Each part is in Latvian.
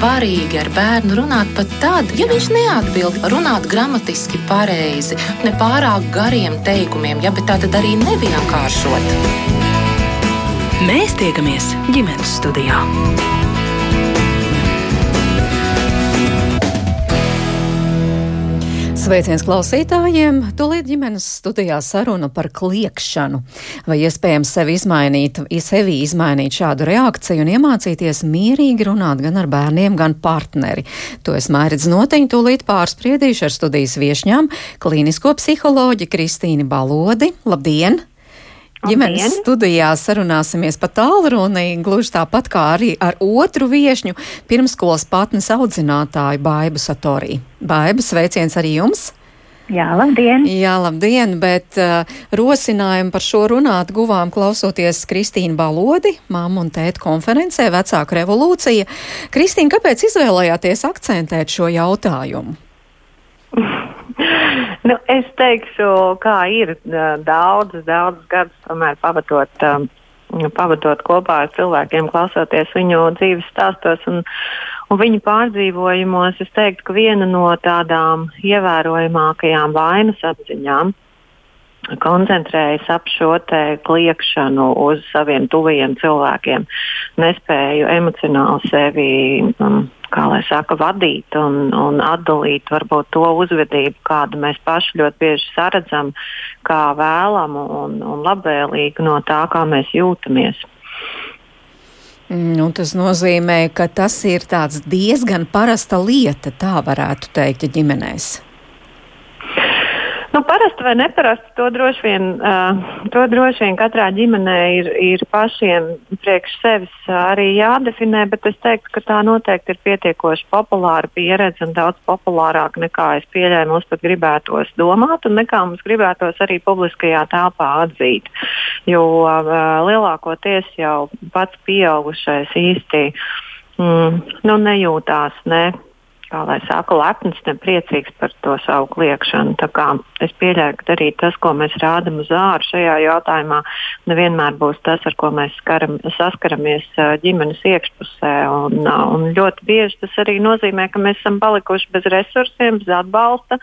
svarīgi ar bērnu runāt pat tad, ja viņš neatbild, runāt gramatiski pareizi, ne pārāk gariem teikumiem, ja, tā tad arī nevienkāršot. Mēs tiekamies ģimenes studijā. Sveiciens klausītājiem! Tūlīt ģimenes studijā saruna par kliekšanu. Vai iespējams sevi izmainīt, sevi izmainīt šādu reakciju un iemācīties mierīgi runāt gan ar bērniem, gan partneri? To es mērķis noteikti tūlīt pārspriedīšu ar studijas viešņām - klīnisko psiholoģi Kristīni Balodi. Labdien! Ģimenes Labdien. studijā sarunāsimies pa tālruni, gluži tāpat kā arī ar otru viešņu pirmskolas patnes audzinātāju Baibu Satorī. Baiba, sveiciens arī jums! Jā, labdien! Jā, labdien, bet uh, rosinājumu par šo runāt guvām klausoties Kristīnu Balodi, mammu un tētu konferencē Vecāku revolūcija. Kristīna, kāpēc izvēlējāties akcentēt šo jautājumu? nu, es teikšu, kā ir daudzus, daudzus gadus tomēr pavadot. Um, pavadot kopā ar cilvēkiem, klausoties viņu dzīves stāstos un, un viņu pārdzīvojumos, es teiktu, ka viena no tādām ievērojamākajām vainas apziņām koncentrējas ap šo kliekšanu uz saviem tuvajiem cilvēkiem, nespēju emocionāli sevi um, kā lai saka, vadīt un, un atdalīt varbūt to uzvedību, kādu mēs paši ļoti bieži saredzam, kā vēlamu un, un labvēlīgu no tā, kā mēs jūtamies. Nu, tas nozīmē, ka tas ir diezgan parasta lieta, tā varētu teikt, ģimenēs. Nu, parasti vai neparasti, to droši vien, uh, to droši vien katrā ģimenē ir, ir pašiem priekš sevis arī jādefinē, bet es teiktu, ka tā noteikti ir pietiekoši populāra pieredze un daudz populārāka nekā es pieļauju mums pat gribētos domāt un nekā mums gribētos arī publiskajā telpā atzīt. Jo uh, lielākoties jau pats pieaugušais īsti mm, nu, nejūtās ne kā lai saka, lepns, ne priecīgs par to savu kliekšanu. Es pieļauju, ka arī tas, ko mēs rādām uz ārā šajā jautājumā, nevienmēr būs tas, ar ko mēs skaram, saskaramies ģimenes iekšpusē. Un, un ļoti bieži tas arī nozīmē, ka mēs esam palikuši bez resursiem, bez atbalsta.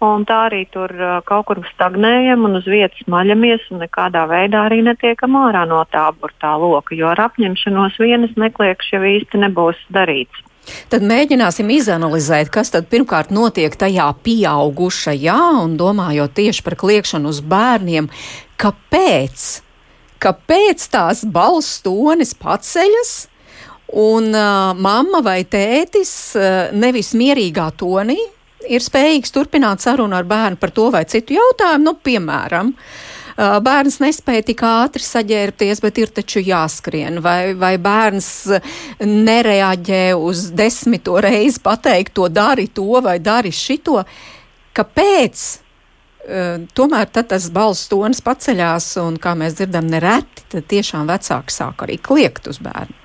Tā arī tur kaut kur stagnējam un uz vietas maļamies un nekādā veidā arī netiekam ārā no tā burtā loka, jo ar apņemšanos vienas nekliekš jau īsti nebūs darīts. Tad mēģināsim izanalizēt, kas tad pirmkārt notiek tajā pieaugušajā un domājot tieši par kliekšanu uz bērniem, kāpēc, kāpēc tās balss tonis paceļas un uh, mamma vai tētis uh, nevis mierīgā tonī ir spējīgs turpināt sarunu ar bērnu par to vai citu jautājumu, nu, piemēram, uh, bērns nespēja tik ātri saģērbties, bet ir taču jāskrien, vai, vai bērns nereaģē uz desmito reizi pateikt, to dari to vai dari šito. Kāpēc? Tomēr tas balss tonis paceļās, un, kā mēs dzirdam, nereti, tiešām vecāki sāk arī kliegt uz bērnu.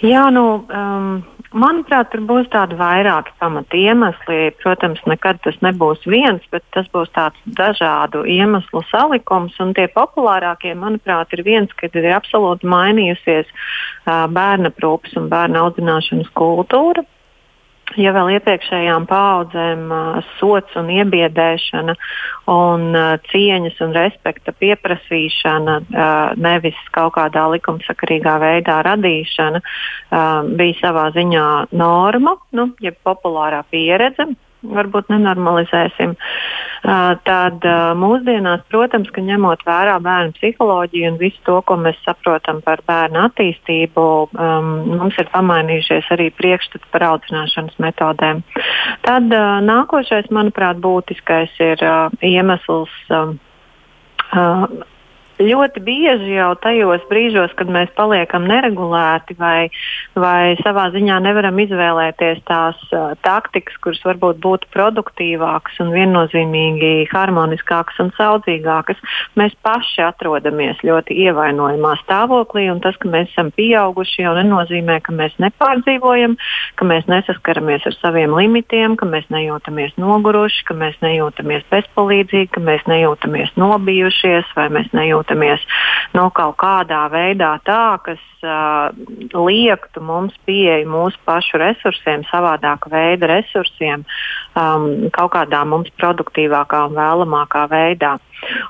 Jā, nu, um, Manuprāt, tur būs tādi vairāki pamati iemesli. Protams, nekad tas nebūs viens, bet tas būs tāds dažādu iemeslu salikums. Un tie populārākie, manuprāt, ir viens, kad ir absolūti mainījusies uh, bērna prūpes un bērna audzināšanas kultūra ja vēl iepriekšējām paudzēm uh, sots un iebiedēšana un uh, cieņas un respekta pieprasīšana, uh, nevis kaut kādā likumsakarīgā veidā radīšana, bija savā ziņā norma, nu, jeb populārā pieredze varbūt nenormalizēsim. Tad mūsdienās, protams, ka ņemot vērā bērnu psiholoģiju un visu to, ko mēs saprotam par bērnu attīstību, um, mums ir pamainījušies arī priekšstats par audzināšanas metodēm. Tad nākošais, manuprāt, būtiskais ir iemesls. Ļoti bieži jau tajos brīžos, kad mēs paliekam neregulēti vai, vai savā ziņā nevaram izvēlēties tās uh, taktikas, kuras varbūt būtu produktīvākas un viennozīmīgi harmoniskākas un saudzīgākas, mēs paši atrodamies ļoti ievainojamā stāvoklī. Tas, ka mēs esam pieauguši, jau nenozīmē, ka mēs nepārdzīvojam, ka mēs nesaskaramies ar saviem limitiem, ka mēs nejūtamies noguruši, ka mēs nejūtamies bezpalīdzīgi, ka mēs nejūtamies nobijušies vai mēs nejūtamies nerīkotamies no kaut kādā veidā tā, kas uh, liektu mums pieeju mūsu pašu resursiem, savādāka veida resursiem, um, kaut kādā mums produktīvākā un vēlamākā veidā.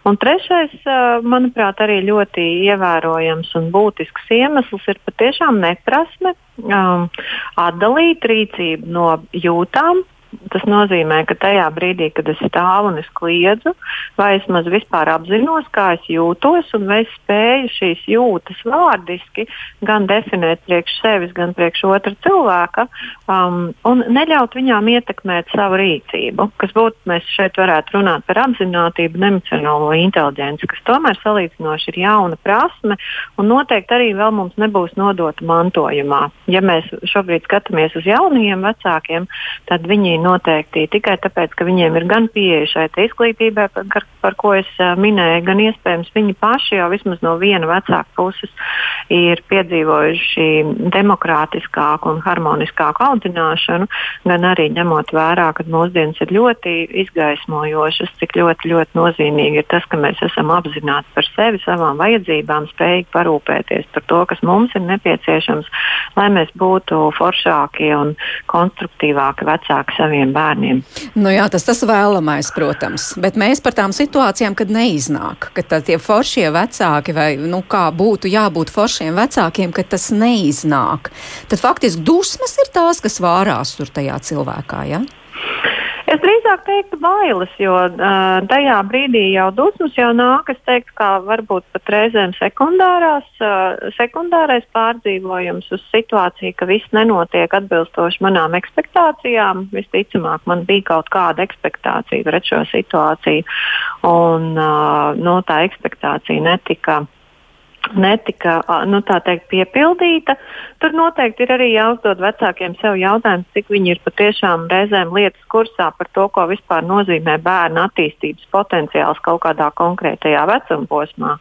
Un trešais, uh, manuprāt, arī ļoti ievērojams un būtisks iemesls ir patiešām neprasme um, atdalīt rīcību no jūtām Tas nozīmē, ka tajā brīdī, kad es stāvu un es kliedzu, vai es maz vispār apzinos, kā es jūtos, un vai es spēju šīs jūtas vārdiski gan definēt priekš sevis, gan priekš otra cilvēka, um, un neļaut viņām ietekmēt savu rīcību. Kas būtu, mēs šeit varētu runāt par apziņotību un emocionālo inteligenci, kas tomēr salīdzinoši ir jauna prasme, un noteikti arī vēl mums nebūs nodota mantojumā. Ja mēs šobrīd skatāmies uz jaunajiem vecākiem, tad viņi noteikti tikai tāpēc, ka viņiem ir gan pieeja šai izglītībai, par, par ko es minēju, gan iespējams viņi paši jau vismaz no viena vecāka puses ir piedzīvojuši demokrātiskāku un harmoniskāku audzināšanu, gan arī ņemot vērā, ka mūsdienas ir ļoti izgaismojošas, cik ļoti, ļoti nozīmīgi ir tas, ka mēs esam apzināti par sevi, savām vajadzībām, spējīgi parūpēties par to, kas mums ir nepieciešams, lai mēs būtu foršāki un konstruktīvāki vecāki saviem bērniem. Nu jā, tas tas vēlamais, protams, bet mēs par tām situācijām, kad neiznāk, ka tie foršie vecāki vai nu, kā būtu jābūt foršiem vecākiem, ka tas neiznāk, tad faktiski dusmas ir tās, kas vārās tur tajā cilvēkā. Ja? Es drīzāk teiktu bailes, jo uh, tajā brīdī jau dusmas jau nāk, es teiktu, kā varbūt pat reizēm sekundārās, uh, sekundārais pārdzīvojums uz situāciju, ka viss nenotiek atbilstoši manām expectācijām. Visticamāk, man bija kaut kāda expectācija pret šo situāciju, un uh, no tā expectācija netika netika nu, teikt, piepildīta. Tur noteikti ir arī jāuzdod vecākiem sev jautājums, cik viņi ir patiešām reizēm lietas kursā par to, ko vispār nozīmē bērna attīstības potenciāls kaut kādā konkrētajā vecuma posmā.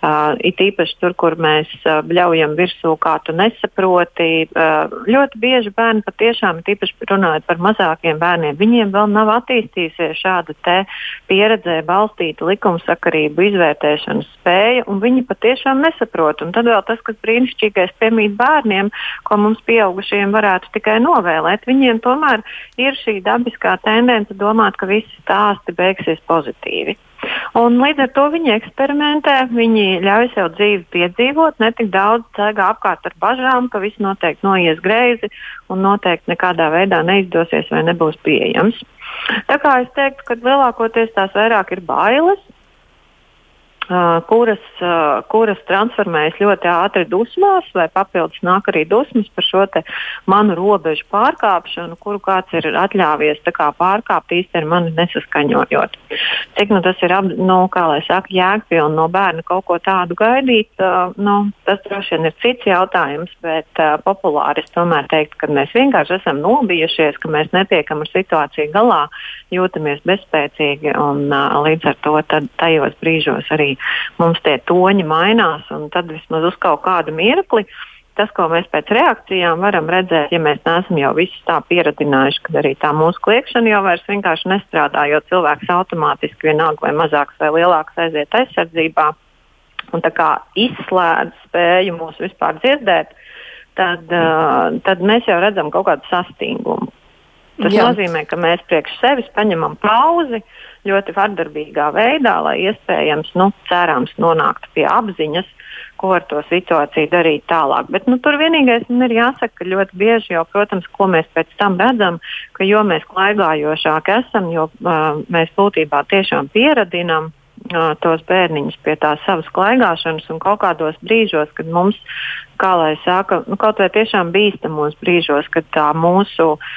Uh, it īpaši tur, kur mēs uh, bļaujam virsū, kā tu nesaproti. Uh, ļoti bieži bērni patiešām, tīpaši runājot par mazākiem bērniem, viņiem vēl nav attīstījusies šāda pieredzē balstīta likumsakarību izvērtēšanas spēja, un viņi patiešām nesaprot. Un tad vēl tas, kas brīnišķīgais piemīt bērniem, ko mums pieaugušiem varētu tikai novēlēt, viņiem tomēr ir šī dabiskā tendence domāt, ka visi stāsti beigsies pozitīvi. Un līdz ar to viņi eksperimentē, viņi ļauj sev dzīvi piedzīvot, ne tik daudz ceļā apkārt ar bažām, ka viss noteikti noies greizi un noteikti nekādā veidā neizdosies vai nebūs pieejams. Tā kā es teiktu, ka lielākoties tās vairāk ir bailes, kuras, kuras transformējas ļoti ātri dusmās, vai papildus nāk arī dusmas par šo manu robežu pārkāpšanu, kuru kāds ir atļāvies kā, pārkāpt īstenībā mani nesaskaņojot. Cik nu, tas ir, nu, kā lai saka, jēgpilni no bērna kaut ko tādu gaidīt, uh, nu, tas droši vien ir cits jautājums, bet uh, populāri es tomēr teiktu, ka mēs vienkārši esam nobijušies, ka mēs netiekam ar situāciju galā, jūtamies bezspēcīgi un uh, līdz ar to tajos brīžos arī mums tie toņi mainās, un tad vismaz uz kaut kādu mirkli. Tas, ko mēs pēc reakcijām varam redzēt, ja mēs neesam jau visus tā pieradinājuši, ka arī tā mūsu kliēkšana jau vairs vienkārši nestrādā, jo cilvēks automātiski vienalga vai mazāks vai lielāks aiziet aizsardzībā un izslēdz spēju mūs vispār dzirdēt, tad, uh, tad mēs jau redzam kaut kādu sastingumu. Tas Jā. nozīmē, ka mēs priekš sevis paņemam pauzi ļoti vardarbīgā veidā, lai iespējams, nu, cerams, nonāktu pie apziņas, ko ar to situāciju darīt tālāk. Bet nu, tur vienīgais man ir jāsaka, ka ļoti bieži jau, protams, ko mēs pēc tam redzam, ka jo mēs klaigājošāki esam, jo uh, mēs būtībā tiešām pieradinām tos bērniņus pie tās savas klaigāšanas un kaut kādos brīžos, kad mums, kā lai saka, nu, kaut vai tiešām bīstamos brīžos, kad tā mūsu uh,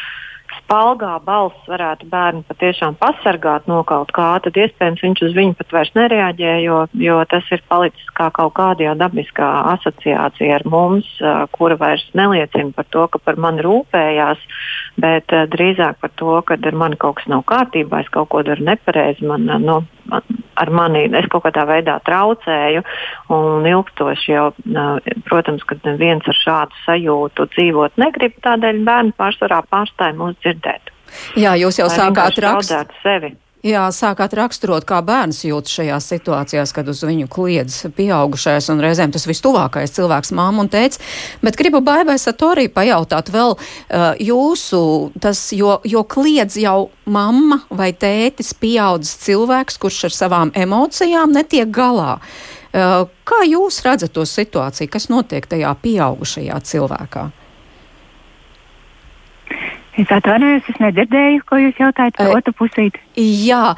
spalgā balss varētu bērnu patiešām pasargāt no kaut kā, tad iespējams viņš uz viņu pat vairs nereaģē, jo, jo tas ir palicis kā kaut kāda jau dabiskā asociācija ar mums, kura vairs neliecina par to, ka par mani rūpējās, bet drīzāk par to, ka ar mani kaut kas nav kārtībā, es kaut ko daru nepareizi, man, nu, ar mani es kaut kādā veidā traucēju. Un ilgstoši jau, protams, kad viens ar šādu sajūtu dzīvot negrib, tādēļ bērni pārsvarā pārstāja mūs dzirdēt. Jā, jūs jau sākāt rakstīt sevi. Jā, sākāt raksturot, kā bērns jūtas šajās situācijās, kad uz viņu kliedz pieaugušais un reizēm tas vistuvākais cilvēks, māma un tēts. Bet gribu baibai Satorī pajautāt vēl uh, jūsu, tas, jo, jo kliedz jau mamma vai tētis pieaudzis cilvēks, kurš ar savām emocijām netiek galā. Uh, kā jūs redzat to situāciju, kas notiek tajā pieaugušajā cilvēkā? Es atvainojos, es nedzirdēju, ko jūs jautājat par otru pusīti. Jā,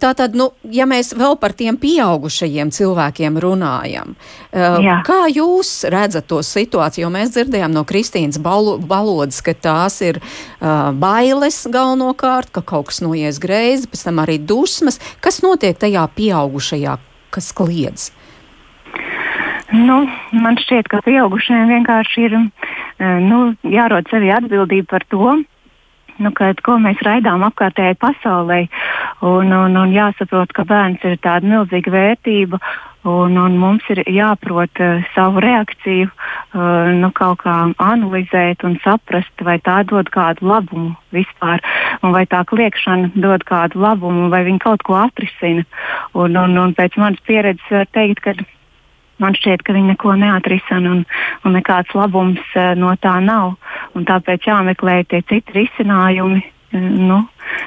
tā tad, nu, ja mēs vēl par tiem pieaugušajiem cilvēkiem runājam, Jā. kā jūs redzat to situāciju? Jo mēs dzirdējām no Kristīnas Balodas, ka tās ir uh, bailes galvenokārt, ka kaut kas noies greizi, pēc tam arī dusmas. Kas notiek tajā pieaugušajā, kas kliedz? Nu, man šķiet, ka pieaugušajiem vienkārši ir nu, jārod sevi atbildība par to, nu, kad, ko mēs raidām apkārtējai pasaulē. Un, un, un jāsaprot, ka bērns ir tāda milzīga vērtība. Un, un mums ir jāprot uh, savu reakciju, uh, nu, kaut kā analizēt un saprast, vai tā dod kādu labumu vispār, un vai tā kliekšana dod kādu labumu, vai viņa kaut ko atrisina. Un, un, un pēc manas pieredzes var teikt, ka man šķiet, ka viņi neko neatrisina un, un nekāds labums uh, no tā nav. Tāpēc jāmeklē tie citi risinājumi. Nu,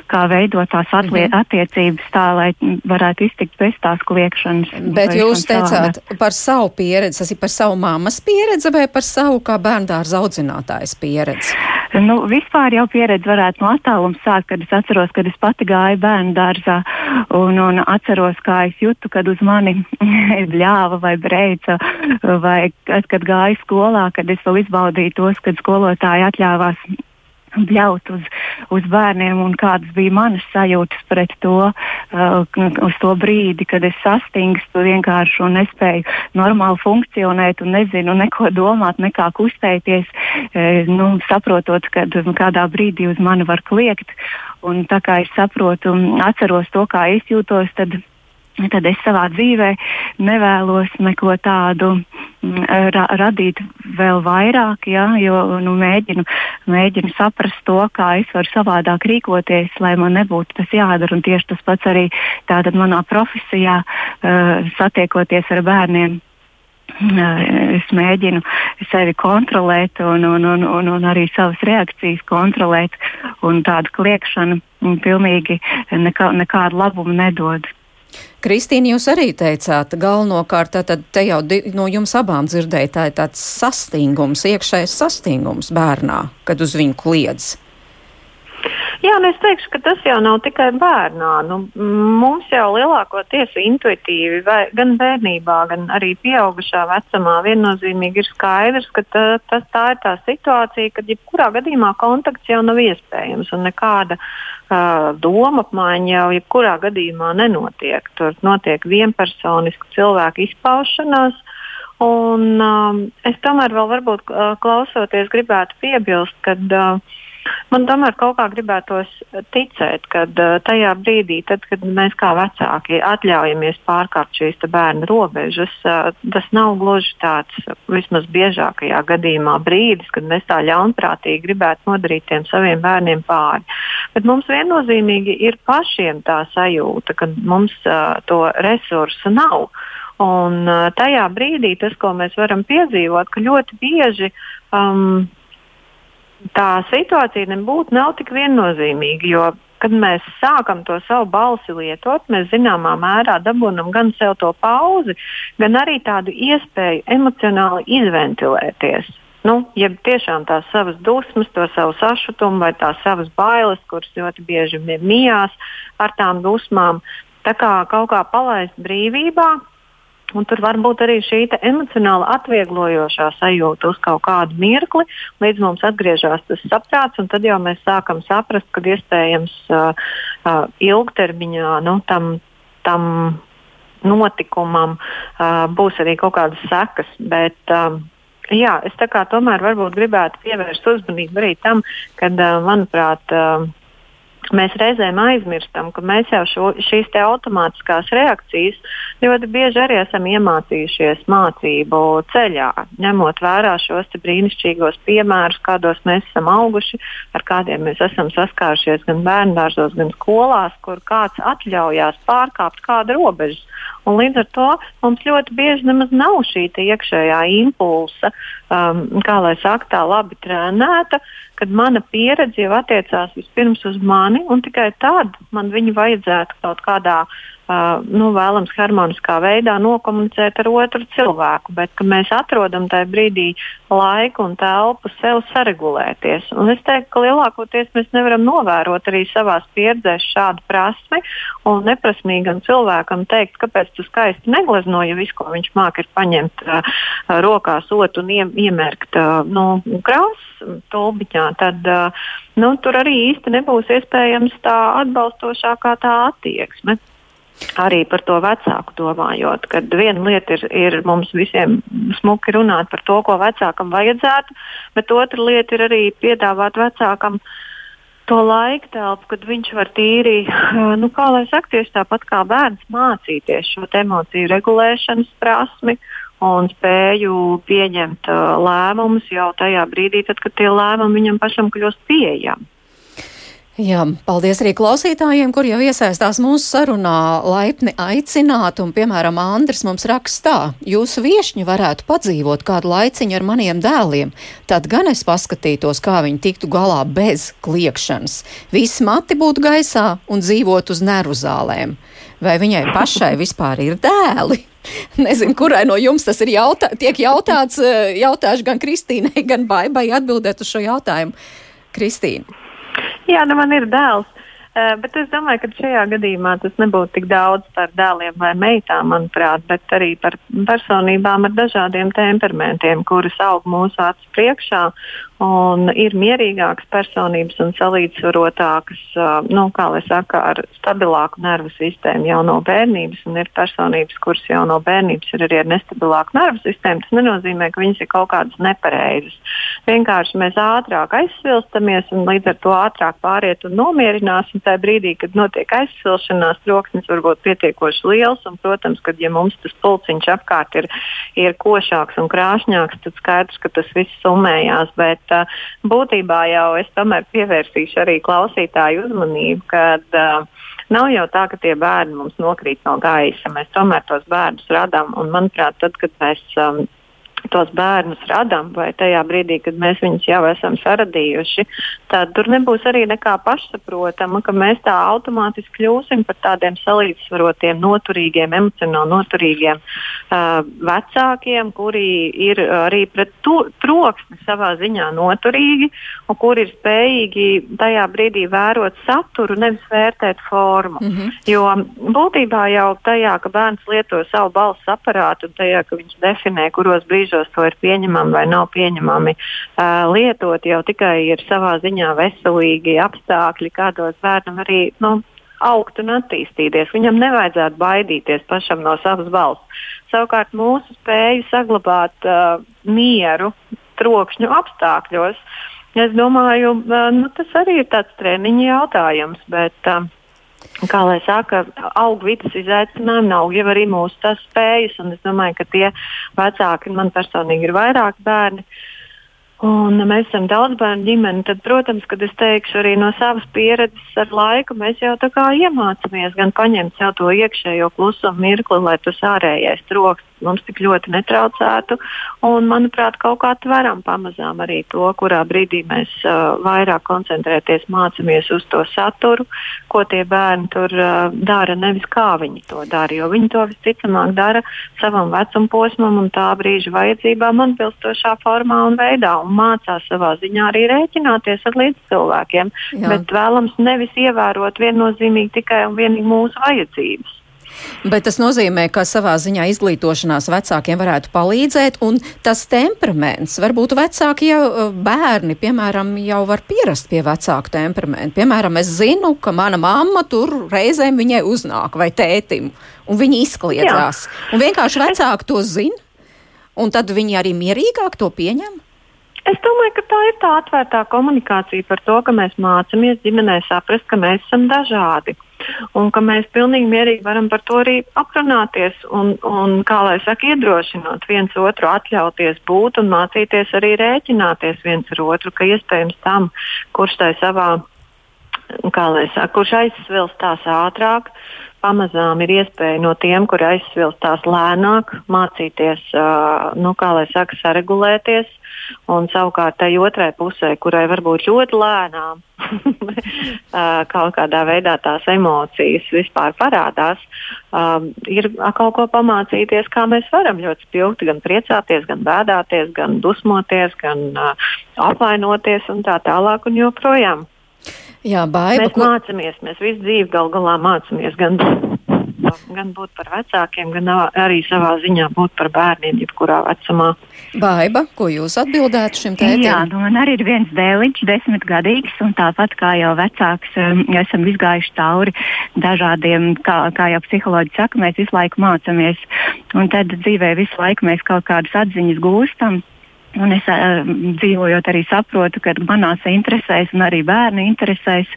kā veidot tās atlie, mhm. attiecības tā, lai varētu iztikt bez tās kliekšanas. Bet jūs teicāt savā. par savu pieredzi, tas ir par savu mammas pieredzi vai par savu kā bērndārza audzinātājas pieredzi? Nu, vispār jau pieredzi varētu no attāluma sākt, kad es atceros, kad es pati gāju bērnu dārzā un, un atceros, kā es jutu, kad uz mani bļāva vai breica, vai kad, kad gāju skolā, kad es vēl izbaudīju tos, kad skolotāji atļāvās bļaut uz, uz bērniem un kādas bija manas sajūtas pret to, uh, uz to brīdi, kad es sastingstu vienkārši un nespēju normāli funkcionēt un nezinu neko domāt, nekā kustēties, uh, nu, saprotot, kad kādā brīdī uz mani var kliegt. Un tā kā es saprotu atceros to, kā es jūtos, tad tad es savā dzīvē nevēlos neko tādu mm, ra radīt vēl vairāk, ja, jo nu, mēģinu, mēģinu saprast to, kā es varu savādāk rīkoties, lai man nebūtu tas jādara. Un tieši tas pats arī manā profesijā, uh, satiekoties ar bērniem. Uh, es mēģinu sevi kontrolēt, un, un, un, un, un arī savas reakcijas kontrolēt, tāda kliekšana pilnīgi nekā, nekādu labumu nedod. Kristīna, jūs arī teicāt, galvenokārt tad te jau no jums abām dzirdēja, tā ir tāds sastingums, iekšējs sastingums bērnā, kad uz viņu kliedz. Jā, nu es teikšu, ka tas jau nav tikai bērnā. Nu, mums jau lielākoties intuitīvi, vai, gan bērnībā, gan arī pieaugušā vecumā, viennozīmīgi ir skaidrs, ka tā, tas, tā ir tā situācija, kad jebkurā gadījumā kontakts jau nav iespējams un nekāda doma apmaiņa jau jebkurā gadījumā nenotiek. Tur notiek vienpersoniska cilvēka izpaušanās. Un, um, es tomēr vēl varbūt uh, klausoties gribētu piebilst, ka uh, Man tomēr kaut kā gribētos ticēt, ka uh, tajā brīdī, tad, kad mēs kā vecāki atļaujamies pārkāpt šīs bērnu robežas, uh, tas nav gluži tāds, vismaz biežākajā gadījumā, brīdis, kad mēs tā ļaunprātīgi gribētu nodarīt tiem saviem bērniem pāri. Bet mums viennozīmīgi ir pašiem tā sajūta, ka mums to resursu nav. Un tajā brīdī tas, ko mēs varam piedzīvot, ka ļoti bieži um, tā situācija nebūtu nav tik viennozīmīga. Jo, kad mēs sākam to savu balsi lietot, mēs zināmā mērā dabūjam gan sev to pauzi, gan arī tādu iespēju emocionāli izventilēties. Nu, ja tiešām tās savas dusmas, to savu sašutumu vai tās savas bailes, kuras ļoti bieži mijās ar tām dusmām, tā kā kaut kā palaist brīvībā, Un tur var būt arī šī emocionāli atvieglojošā sajūta uz kaut kādu mirkli, līdz mums atgriežas tas saprāts, un tad jau mēs sākam saprast, ka iespējams uh, uh, ilgtermiņā nu, tam, tam notikumam uh, būs arī kaut kādas sekas. Bet, uh, jā, es tomēr gribētu pievērst uzmanību arī tam, ka, uh, manuprāt, uh, mēs reizēm aizmirstam, ka mēs jau šo, šīs automātiskās reakcijas ļoti bieži arī esam iemācījušies mācību ceļā, ņemot vērā šos brīnišķīgos piemērus, kādos mēs esam auguši, ar kādiem mēs esam saskārušies gan bērngārzos, gan skolās, kur kāds atļaujās pārkāpt kādu robežu. Un līdz ar to mums ļoti bieži nemaz nav šī iekšējā impulsa, um, kā lai saka, tā labi trenēta, kad mana pieredze jau attiecās vispirms uz mani, un tikai tad man viņu vajadzētu kaut kādā uh, nu, vēlams harmoniskā veidā nokomunicēt ar otru cilvēku, bet mēs atrodam tajā brīdī laiku un telpu sev saregulēties. Un es teiktu, ka lielākoties mēs nevaram novērot arī savā pieredzē šādu prasmi un neprasmīgam cilvēkam teikt, kāpēc tu skaisti neglezno, ja viss, ko viņš māca, ir paņemt uh, rokās otru un ie, iemērkt uh, nu, krāsu tulbiņā, tad uh, nu, tur arī īsti nebūs iespējams tā atbalstošākā tā attieksme arī par to vecāku domājot, ka viena lieta ir, ir mums visiem smuki runāt par to, ko vecākam vajadzētu, bet otra lieta ir arī piedāvāt vecākam to laika telpu, kad viņš var tīri, nu, kā lai saka, tieši tāpat kā bērns mācīties šo emociju regulēšanas prasmi un spēju pieņemt lēmumus jau tajā brīdī, tad, kad tie lēmumi viņam pašam kļūst pieejami. Jā, paldies arī klausītājiem, kur jau iesaistās mūsu sarunā, laipni aicināt, un, piemēram, Andris mums rakstā, jūsu viešņi varētu padzīvot kādu laiciņu ar maniem dēliem, tad gan es paskatītos, kā viņi tiktu galā bez kliekšanas. Visi mati būtu gaisā un dzīvot uz nervu zālēm. Vai viņai pašai vispār ir dēli? Nezinu, kurai no jums tas ir jautā, tiek jautāts, eh, jautāšu gan Kristīnai, gan Baibai atbildēt uz šo jautājumu. Kristīna. Jā, nu man ir dēls. Uh, bet es domāju, ka šajā gadījumā tas nebūtu tik daudz par dēliem vai meitām, manuprāt, bet arī par personībām ar dažādiem temperamentiem, kuras aug mūsu acu priekšā un ir mierīgākas personības un salīdzvarotākas, nu, kā lai saka, ar stabilāku nervu sistēmu jau no bērnības, un ir personības, kuras jau no bērnības ir arī ar nestabilāku nervu sistēmu. Tas nenozīmē, ka viņas ir kaut kādas nepareizas. Vienkārši mēs ātrāk aizsvilstamies un līdz ar to ātrāk pāriet un nomierināsim tajā brīdī, kad notiek aizsvilšanās, troksnis var būt pietiekoši liels, un, protams, kad ja mums tas pulciņš apkārt ir, ir košāks un krāšņāks, tad skaidrs, ka tas viss summējās. Bet, uh, būtībā jau es tomēr pievērsīšu arī klausītāju uzmanību, kad uh, nav jau tā, ka tie bērni mums nokrīt no gaisa. Mēs tomēr tos bērnus radām, un manuprāt, tad, kad mēs um, tos bērnus radām, vai tajā brīdī, kad mēs viņus jau esam saradījuši, tad tur nebūs arī nekā pašsaprotama, ka mēs tā automātiski kļūsim par tādiem salīdzvarotiem, noturīgiem, emocionāli noturīgiem uh, vecākiem, kuri ir arī pret to, troksni savā ziņā noturīgi un kuri ir spējīgi tajā brīdī vērot saturu, nevis vērtēt formu. Mm -hmm. Jo būtībā jau tajā, ka bērns lieto savu balss aparātu un tajā, ka viņš definē, kuros brīžos brīžos to ir pieņemami vai nav pieņemami uh, lietot, jau tikai ir savā ziņā veselīgi apstākļi, kādos bērnam arī nu, augt un attīstīties. Viņam nevajadzētu baidīties pašam no savas balss. Savukārt mūsu spēju saglabāt uh, mieru trokšņu apstākļos, es domāju, uh, nu, tas arī ir tāds treniņa jautājums. Bet, uh, kā lai saka, aug vidas izaicinājumi, nav jau arī mūsu tas spējas. Es domāju, ka tie vecāki, man personīgi ir vairāk bērni. Un mēs esam daudz bērnu ģimene. Tad, protams, kad es teikšu arī no savas pieredzes ar laiku, mēs jau tā kā iemācāmies gan paņemt sev to iekšējo klusumu mirkli, lai tas ārējais troks mums tik ļoti netraucētu. Un, manuprāt, kaut kā varam pamazām arī to, kurā brīdī mēs uh, vairāk koncentrēties, mācāmies uz to saturu, ko tie bērni tur uh, dara, nevis kā viņi to dara. Jo viņi to visticamāk dara savam vecuma posmam un tā brīža vajadzībām atbilstošā formā un veidā un mācās savā ziņā arī rēķināties ar līdzcilvēkiem. Bet vēlams nevis ievērot viennozīmīgi tikai un vienīgi mūsu vajadzības. Bet tas nozīmē, ka savā ziņā izglītošanās vecākiem varētu palīdzēt, un tas temperaments, varbūt vecāki jau eh, bērni, piemēram, jau var pierast pie vecāku temperamentu. Piemēram, es zinu, ka mana mamma tur reizēm viņai uznāk vai tētim, un viņi izkliedzās. Jā. Un vienkārši vecāki to zina, un tad viņi arī mierīgāk to pieņem. Es domāju, ka tā ir tā atvērtā komunikācija par to, ka mēs mācāmies ģimenē saprast, ka mēs esam dažādi. Un ka mēs pilnīgi mierīgi varam par to arī aprunāties un, un kā lai saka, iedrošinot viens otru, atļauties būt un mācīties arī rēķināties viens ar otru, ka iespējams tam, kurš tai savā, kā lai saka, kurš aizsvilstās ātrāk, pamazām ir iespēja no tiem, kur aizsvilstās lēnāk, mācīties, nu, kā lai saka, saregulēties. Un savukārt tai otrai pusē, kurai varbūt ļoti lēnām kaut kādā veidā tās emocijas vispār parādās, ir kaut ko pamācīties, kā mēs varam ļoti spilgti gan priecāties, gan bēdāties, gan dusmoties, gan apvainoties un tā tālāk un joprojām. Jā, baiba, mēs ko... mācāmies, mēs visu dzīvi gal galā mācāmies gan, gan būt par vecākiem, gan arī savā ziņā būt par bērniem, jebkurā vecumā. Baiba, ko jūs atbildētu šim tētim? Jā, nu, man arī ir viens dēliņš, desmitgadīgs, un tāpat kā jau vecāks, um, esam izgājuši cauri dažādiem, kā, kā jau psiholoģi saka, mēs visu laiku mācāmies, un tad dzīvē visu laiku mēs kaut kādas atziņas gūstam. Un es uh, dzīvojot arī saprotu, ka manās interesēs un arī bērnu interesēs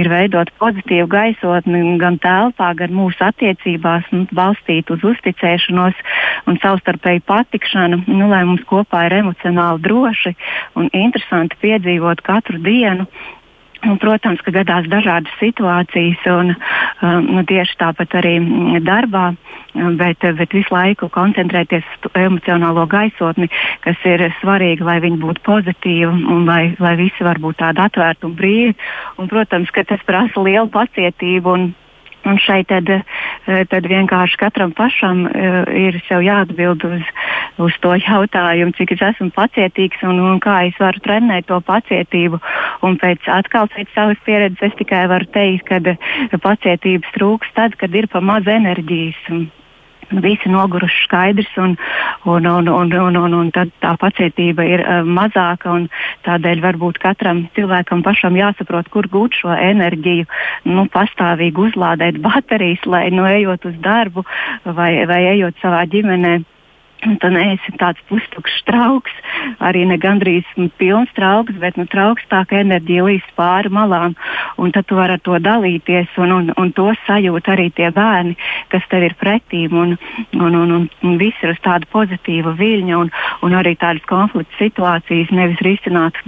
ir veidot pozitīvu gaisotni gan telpā, gan mūsu attiecībās, nu, balstīt uz uzticēšanos un savstarpēju patikšanu, nu, lai mums kopā ir emocionāli droši un interesanti piedzīvot katru dienu. Un, protams, ka gadās dažādas situācijas, un um, nu, tieši tāpat arī darbā, bet, bet visu laiku koncentrēties uz emocionālo gaisotni, kas ir svarīgi, lai viņi būtu pozitīvi un lai, lai visi var būt tādi atvērti un brīvi. Un, protams, ka tas prasa lielu pacietību un Un šeit tad, eh, tad vienkārši katram pašam uh, ir jāatbild uz, uz to jautājumu, cik es esmu pacietīgs un, un kā es varu trenēt to pacietību. Un pēc atkal pēc savas pieredzes es tikai varu teikt, ka pacietības trūks tad, kad ir pa maz enerģijas. Un, visi noguruši skaidrs, un, un, un, un, un, un, un tad tā pacietība ir uh, mazāka. Tādēļ varbūt katram cilvēkam pašam jāsaprot, kur gūt šo enerģiju, nu, pastāvīgi uzlādēt baterijas, lai nu, ejot uz darbu vai, vai ejot savā ģimenē Un tu neesi tāds pustukšs trauks, arī ne gandrīz pilns trauks, bet nu, trauks tā ka enerģija līdz pāri malām. Un tad tu vari ar to dalīties, un, un, un to sajūt arī tie bērni, kas tev ir pretīm. Un, un, un, un, un viss ir uz tāda pozitīva viļņa, un, un arī tādas konflikta situācijas nevis risināt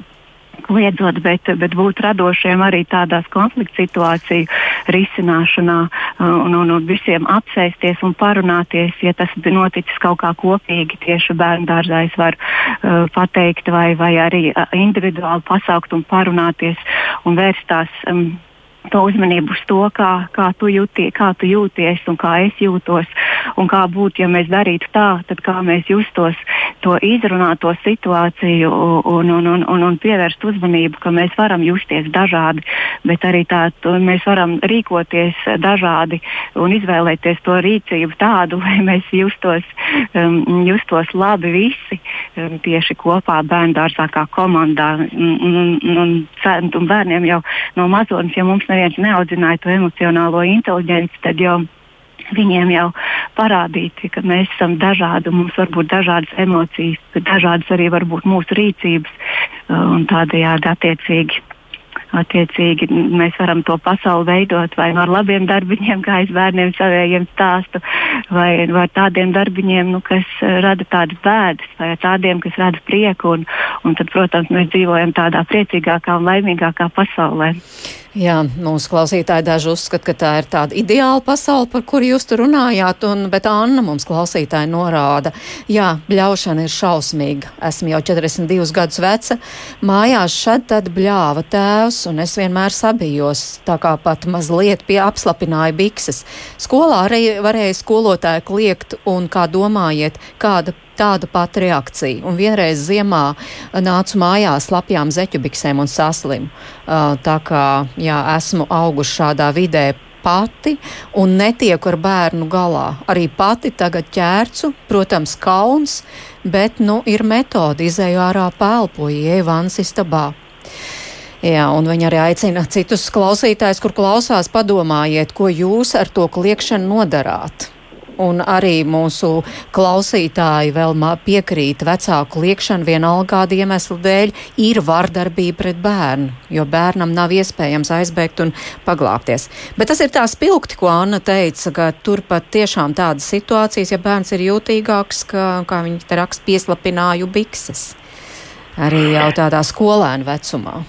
kliedzot, bet, bet būt radošiem arī tādās konflikta situāciju risināšanā uh, un, un, un visiem apsēsties un parunāties, ja tas noticis kaut kā kopīgi tieši bērnu dārzā, es varu uh, pateikt, vai, vai arī uh, individuāli pasaukt un parunāties un vērst tās. Um, to uzmanību uz to, kā, kā, tu jūtie, kā tu jūties un kā es jūtos. Un kā būtu, ja mēs darītu tā, tad kā mēs justos, to izrunāt to situāciju un, un, un, un, un pievērst uzmanību, ka mēs varam justies dažādi, bet arī tā, mēs varam rīkoties dažādi un izvēlēties to rīcību tādu, lai mēs justos, um, justos labi visi um, tieši kopā bērnu dārzā kā komandā. Un, un, un, un bērniem jau no mazotnes, ja mums neviens neaudzināja to emocionālo inteliģenci, tad jau viņiem jau parādīt, ka mēs esam dažādi, mums var būt dažādas emocijas, dažādas arī var būt mūsu rīcības uh, un tādējādi attiecīgi. Attiecīgi mēs varam to pasauli veidot vai no labiem darbiņiem, kā es bērniem saviem stāstu, vai ar tādiem darbiņiem, nu, kas uh, rada tādas bēdas, vai tādiem, kas rada prieku. Un, un tad, protams, mēs dzīvojam tādā priecīgākā un laimīgākā pasaulē. Jā, mūsu klausītāji daži uzskata, ka tā ir tāda ideāla pasaule, par kuru jūs tur runājāt, un, bet Anna mums klausītāji norāda, jā, bļaušana ir šausmīga. Esmu jau 42 gadus veca, mājās šad tad bļāva tēvs, un es vienmēr sabijos, tā kā pat mazliet pie apslapināja bikses. Skolā arī varēja skolotāju kliegt, un kā domājiet, kāda tāda pati reakcija. Un vienreiz ziemā nācu mājās lapjām zeķubiksēm un saslimu. Uh, tā kā jā, esmu auguši šādā vidē pati un netieku ar bērnu galā. Arī pati tagad ķērcu, protams, kauns, bet nu ir metode izēju ārā pēlpoju, ieju vans istabā. Jā, un viņi arī aicina citus klausītājus, kur klausās, padomājiet, ko jūs ar to kliekšanu nodarāt. Un arī mūsu klausītāji vēl piekrīt vecāku liekšanu vienalga kādu iemeslu dēļ, ir vardarbība pret bērnu, jo bērnam nav iespējams aizbēgt un paglāpties. Bet tas ir tā spilgti, ko Anna teica, ka tur pat tiešām tādas situācijas, ja bērns ir jūtīgāks, ka, kā viņi te raksta, pieslapināju bikses. Arī jau tādā skolēnu vecumā.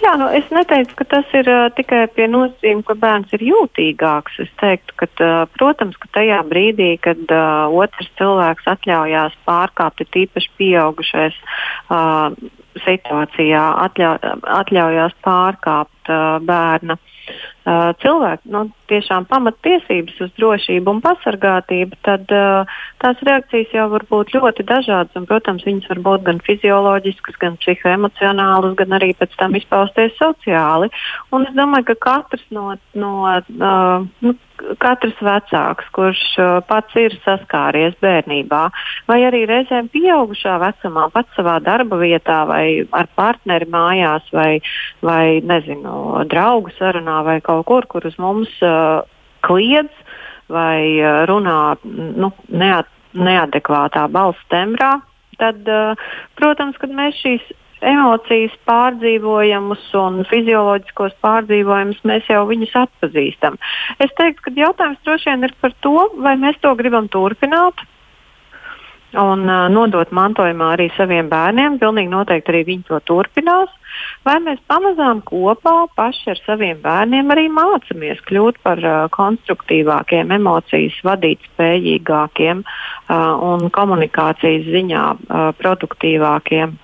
Jā, nu, es neteicu, ka tas ir uh, tikai pie nosacījuma, ka bērns ir jūtīgāks. Es teiktu, ka, uh, protams, ka tajā brīdī, kad uh, otrs cilvēks atļaujās pārkāpt, ir tīpaši pieaugušais uh, situācijā, atļau, atļaujās pārkāpt uh, bērna uh, cilvēku nu, tiešām pamattiesības uz drošību un pasargātību, tad uh, tās reakcijas jau var būt ļoti dažādas. Un, protams, viņas var būt gan fizioloģiskas, gan psihoemocionālas, gan arī pēc tam izpausties sociāli. Un es domāju, ka katrs no, no uh, nu, katrs vecāks, kurš pats ir saskāries bērnībā, vai arī reizēm pieaugušā vecumā, pats savā darba vietā, vai ar partneri mājās, vai, vai nezinu, draugu sarunā, vai kaut kur, kur uz mums uh, kliedz vai runā nu, neat, neadekvātā balss tembrā, tad, uh, protams, kad mēs šīs emocijas pārdzīvojumus un fizioloģiskos pārdzīvojumus mēs jau viņus atpazīstam. Es teiktu, ka jautājums droši vien ir par to, vai mēs to gribam turpināt un uh, nodot mantojumā arī saviem bērniem. Pilnīgi noteikti arī viņi to turpinās. Vai mēs pamazām kopā paši ar saviem bērniem arī mācāmies kļūt par uh, konstruktīvākiem, emocijas vadīt spējīgākiem uh, un komunikācijas ziņā uh, produktīvākiem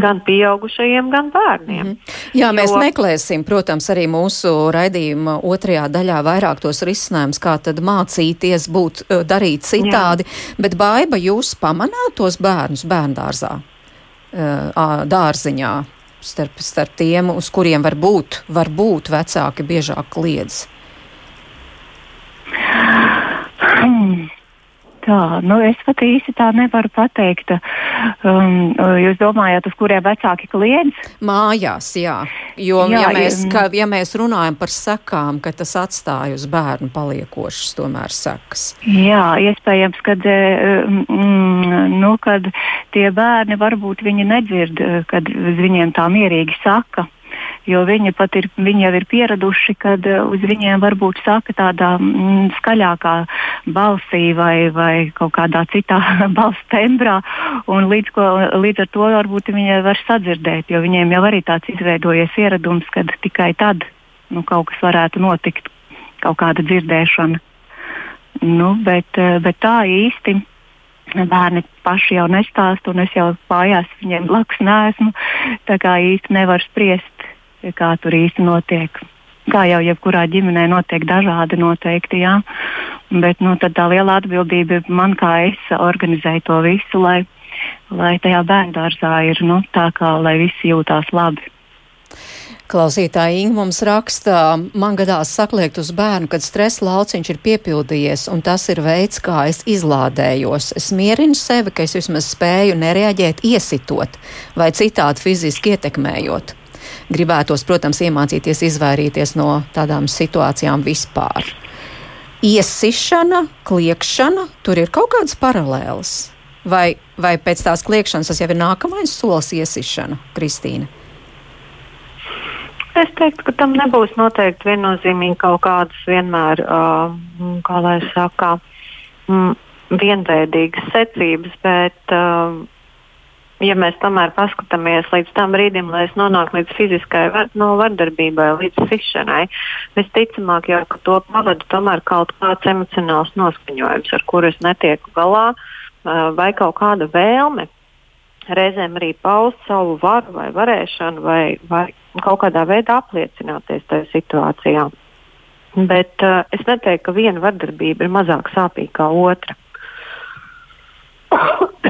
gan pieaugušajiem, gan bērniem. Mm -hmm. Jā, jo... mēs meklēsim, protams, arī mūsu raidījuma otrajā daļā vairāk tos risinājumus, kā tad mācīties būt, eh, darīt citādi, Jā. bet baiba jūs pamanāt tos bērnus bērndārzā, eh, dārziņā, starp, starp tiem, uz kuriem var būt, var būt vecāki biežāk kliedz? Hmm. Tā, nu es pat īsti tā nevaru pateikt. Um, jūs domājat, uz kuriem vecāki kliedz? Mājās, jā. Jo, jā, ja, mēs, ka, ja mēs runājam par sekām, ka tas atstāja uz bērnu paliekošas tomēr sekas. Jā, iespējams, kad, mm, nu, kad tie bērni varbūt viņi nedzird, kad viņiem tā mierīgi saka jo viņi pat ir, viņi jau ir pieraduši, kad eh, uz viņiem varbūt saka tādā mm, skaļākā balsī vai, vai kaut kādā citā balss tembrā, un līdz, ko, līdz ar to varbūt viņi var sadzirdēt, jo viņiem jau arī tāds izveidojies ieradums, kad tikai tad nu, kaut kas varētu notikt, kaut kāda dzirdēšana. Nu, bet, eh, bet tā īsti bērni paši jau nestāst, un es jau mājās viņiem blakus nesmu. Tā kā īsti nevar spriest, kā tur īsti notiek. Kā jau jebkurā ģimenē notiek dažādi noteikti, jā. Bet nu, tā liela atbildība ir man, kā es organizēju to visu, lai, lai tajā bērngārzā ir nu, tā, kā lai visi jūtās labi. Klausītāja Inga mums raksta, man gadās sakliekt uz bērnu, kad stresa lauciņš ir piepildījies, un tas ir veids, kā es izlādējos. Es mierinu sevi, ka es vismaz spēju nereaģēt iesitot vai citādi fiziski ietekmējot gribētos, protams, iemācīties izvairīties no tādām situācijām vispār. Iesišana, kliekšana, tur ir kaut kādas paralēlas. Vai, vai pēc tās kliekšanas tas jau ir nākamais solis, iesišana, Kristīna? Es teiktu, ka tam nebūs noteikti viennozīmīgi kaut kādas vienmēr, uh, kā lai saka, mm, vienveidīgas secības, bet uh, ja mēs tomēr paskatāmies līdz tam brīdim, lai es nonāku līdz fiziskai var, no vardarbībai, līdz sišanai, visticamāk jau to pavadu tomēr kaut kāds emocionāls noskaņojums, ar kuru es netieku galā, vai kaut kāda vēlme. Reizēm arī paust savu varu vai varēšanu, vai, vai kaut kādā veidā apliecināties tajā situācijā. Bet uh, es neteiktu, ka viena vardarbība ir mazāk sāpīga kā otra.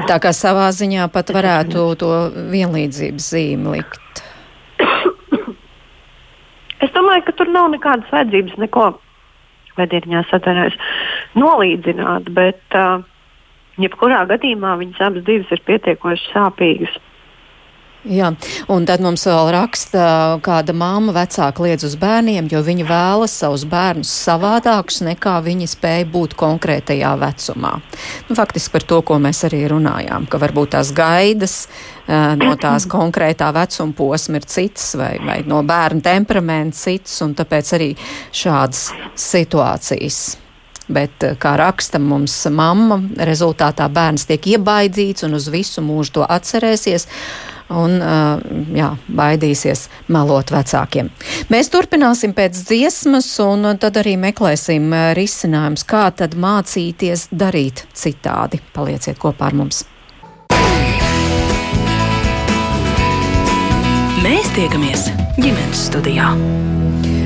Tā kā savā ziņā pat varētu to vienlīdzības zīmi likt. Es domāju, ka tur nav nekādas vajadzības neko vedierņā satarēs nolīdzināt, bet uh, jebkurā gadījumā viņas abas divas ir pietiekoši sāpīgas. Jā, un tad mums vēl raksta, kāda māma vecāka liedz uz bērniem, jo viņi vēlas savus bērnus savādākus nekā viņi spēja būt konkrētajā vecumā. Nu, faktiski par to, ko mēs arī runājām, ka varbūt tās gaidas uh, no tās konkrētā vecuma posma ir citas vai, vai no bērna temperamenta citas, un tāpēc arī šādas situācijas. Bet, kā raksta mums mamma, rezultātā bērns tiek iebaidīts un uz visu mūžu to atcerēsies un jā, baidīsies melot vecākiem. Mēs turpināsim pēc dziesmas, un tad arī meklēsim risinājumus, kā tad mācīties darīt citādi. Palieciet kopā ar mums! Mēs tiekamies ģimenes studijā.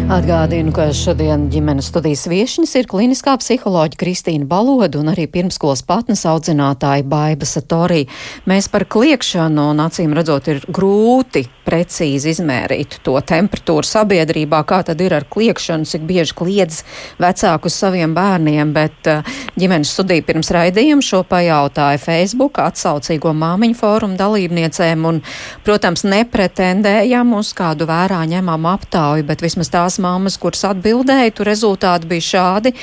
Atgādinu, ka šodien ģimenes studijas viešņas ir kliniskā psiholoģija Kristīna Baloda un arī pirmskolas patnes audzinātāja Baiba Satorī. Mēs par kliekšanu un acīm redzot ir grūti precīzi izmērīt to temperatūru sabiedrībā, kā tad ir ar kliekšanu, cik bieži kliedz vecākus saviem bērniem, bet eh, ģimenes studija pirms raidījuma šo pajautāja Facebook atsaucīgo māmiņu fórumu dalībniecēm un, protams, nepretendējam uz kādu vērā ņemam aptauju, bet vismaz tās tās mammas, kuras atbildēja, tur rezultāti bija šādi,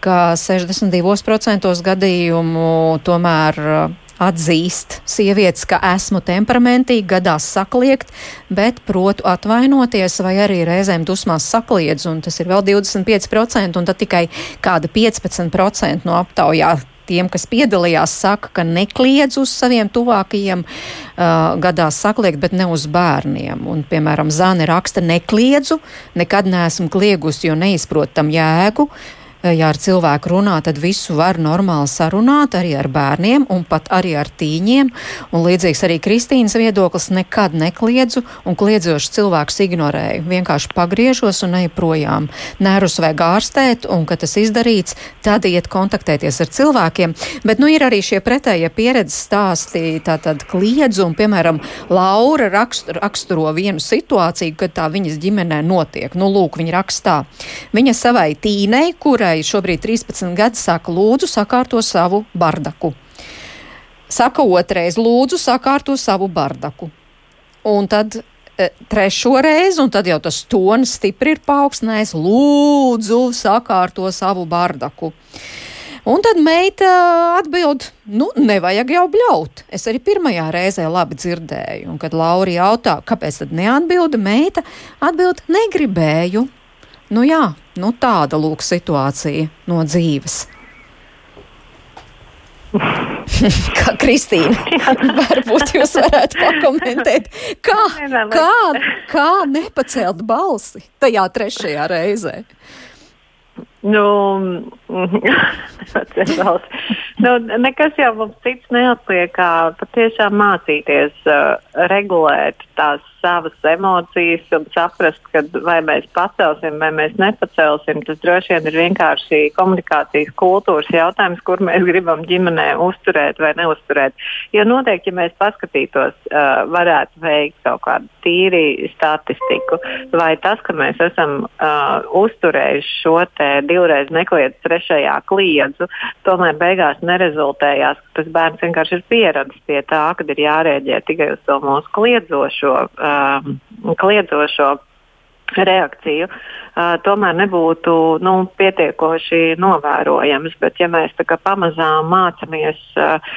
ka 62% gadījumu tomēr uh, atzīst sievietes, ka esmu temperamentīgi, gadās sakliekt, bet protu atvainoties vai arī reizēm dusmās sakliedz, un tas ir vēl 25%, un tad tikai kāda 15% no aptaujā tiem, kas piedalījās, saka, ka nekliedz uz saviem tuvākajiem uh, gadās sakliekt, bet ne uz bērniem. Un, piemēram, Zāne raksta, nekliedzu, nekad neesmu kliegusi, jo neizprotam jēgu. Uh, ja ar cilvēku runā, tad visu var normāli sarunāt arī ar bērniem un pat arī ar tīņiem. Un līdzīgs arī Kristīnas viedoklis nekad nekliedzu un kliedzošs cilvēks ignorēju. Vienkārši pagriežos un eju projām. Nerus vajag ārstēt un, kad tas izdarīts, tad iet kontaktēties ar cilvēkiem. Bet nu ir arī šie pretējie pieredzes stāsti, tātad kliedzu un, piemēram, Laura raksturo, raksturo vienu situāciju, kad tā viņas ģimenē notiek. Nu, lūk, viņa rakstā. Viņa savai tīnei, kurai Ievai šobrīd 13 gadi saka, lūdzu, sakārto savu bardaku. Saka otrais, lūdzu, sakārto savu bardaku. Un tad e, trešo reizi, un tad jau tas tonis stipri ir paaugstinājies, lūdzu, sakārto savu bardaku. Un tad meita atbild, nu, nevajag jau bļaut. Es arī pirmajā reizē labi dzirdēju, un kad Laura jautā, kāpēc tad neatbilda, meita atbild, negribēju. Nu jā, nu tāda lūk situācija no dzīves. Kā Kristīna, varbūt jūs varētu pakomentēt, kā, kā, kā nepacelt balsi tajā trešajā reizē? Nu, nu, nekas jau mums cits neatliek, kā patiešām mācīties uh, regulēt tās savas emocijas un saprast, ka vai mēs pacelsim vai mēs nepacelsim, tas droši vien ir vienkārši komunikācijas kultūras jautājums, kur mēs gribam ģimenē uzturēt vai neuzturēt. Jo noteikti, ja mēs paskatītos, uh, varētu veikt kaut kādu tīri statistiku, vai tas, ka mēs esam uh, uzturējuši šo te divreiz nekliedz trešajā kliedzu, tomēr beigās nerezultējās, ka tas bērns vienkārši ir pieradis pie tā, ka ir jārēģē tikai uz to mūsu kliedzošo um, kliedzošo reakciju, uh, tomēr nebūtu nu, pietiekoši novērojams. Bet, ja mēs pamazām mācāmies uh,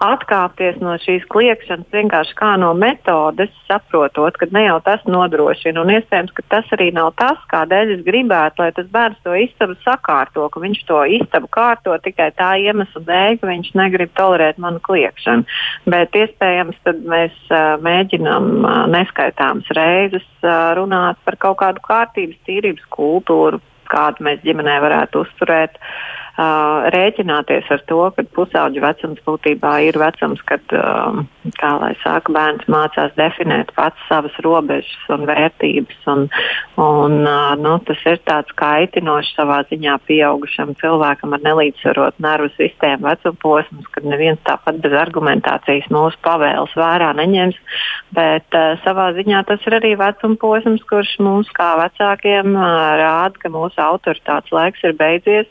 atkāpties no šīs kliēkšanas vienkārši kā no metodes, saprotot, ka ne jau tas nodrošina. Un iespējams, ka tas arī nav tas, kādēļ es gribētu, lai tas bērns to istabu sakārto, ka viņš to istabu kārto tikai tā iemesla dēļ, ka viņš negrib tolerēt manu kliēkšanu. Bet iespējams, tad mēs uh, mēģinām uh, neskaitāmas reizes uh, runāt par kaut kādu kārtības, tīrības kultūru, kādu mēs ģimenē varētu uzturēt. Uh, uh, rēķināties ar to, ka pusauģu vecums būtībā ir vecums, kad, uh, kā lai saka, bērns mācās definēt pats savas robežas un vērtības. Un, un, uh, nu, tas ir tāds kaitinošs savā ziņā pieaugušam cilvēkam ar nelīdzsvarotu nervu sistēmu vecuma posms, kad neviens tāpat bez argumentācijas mūsu pavēles vērā neņems. Bet uh, savā ziņā tas ir arī vecuma posms, kurš mums kā vecākiem uh, rāda, ka mūsu autoritātes laiks ir beidzies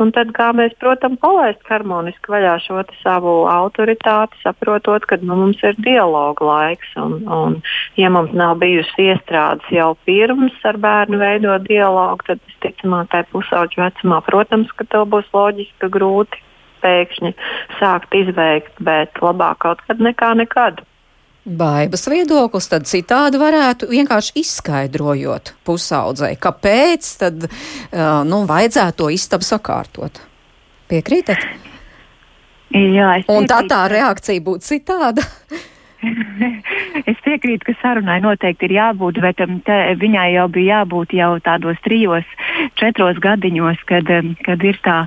Un tad, kā mēs, protams, palaist harmoniski vaļā šo savu autoritāti, saprotot, ka nu, mums ir dialoga laiks. Un, un, ja mums nav bijusi iestrādes jau pirms ar bērnu veidot dialogu, tad visticamāk, tajā pusauģa vecumā, protams, ka tev būs loģiski grūti pēkšņi sākt izveikt, bet labāk kaut kad nekā nekad. Baibas viedoklis tad citādi varētu vienkārši izskaidrojot pusaudzei, kāpēc tad, nu, vajadzētu to istabu sakārtot. Piekrītat? Jā, Un tā tā reakcija būtu citāda. es piekrītu, ka sarunai noteikti ir jābūt, bet um, te, viņai jau bija jābūt jau tādos trijos, četros gadiņos, kad, um, kad ir tā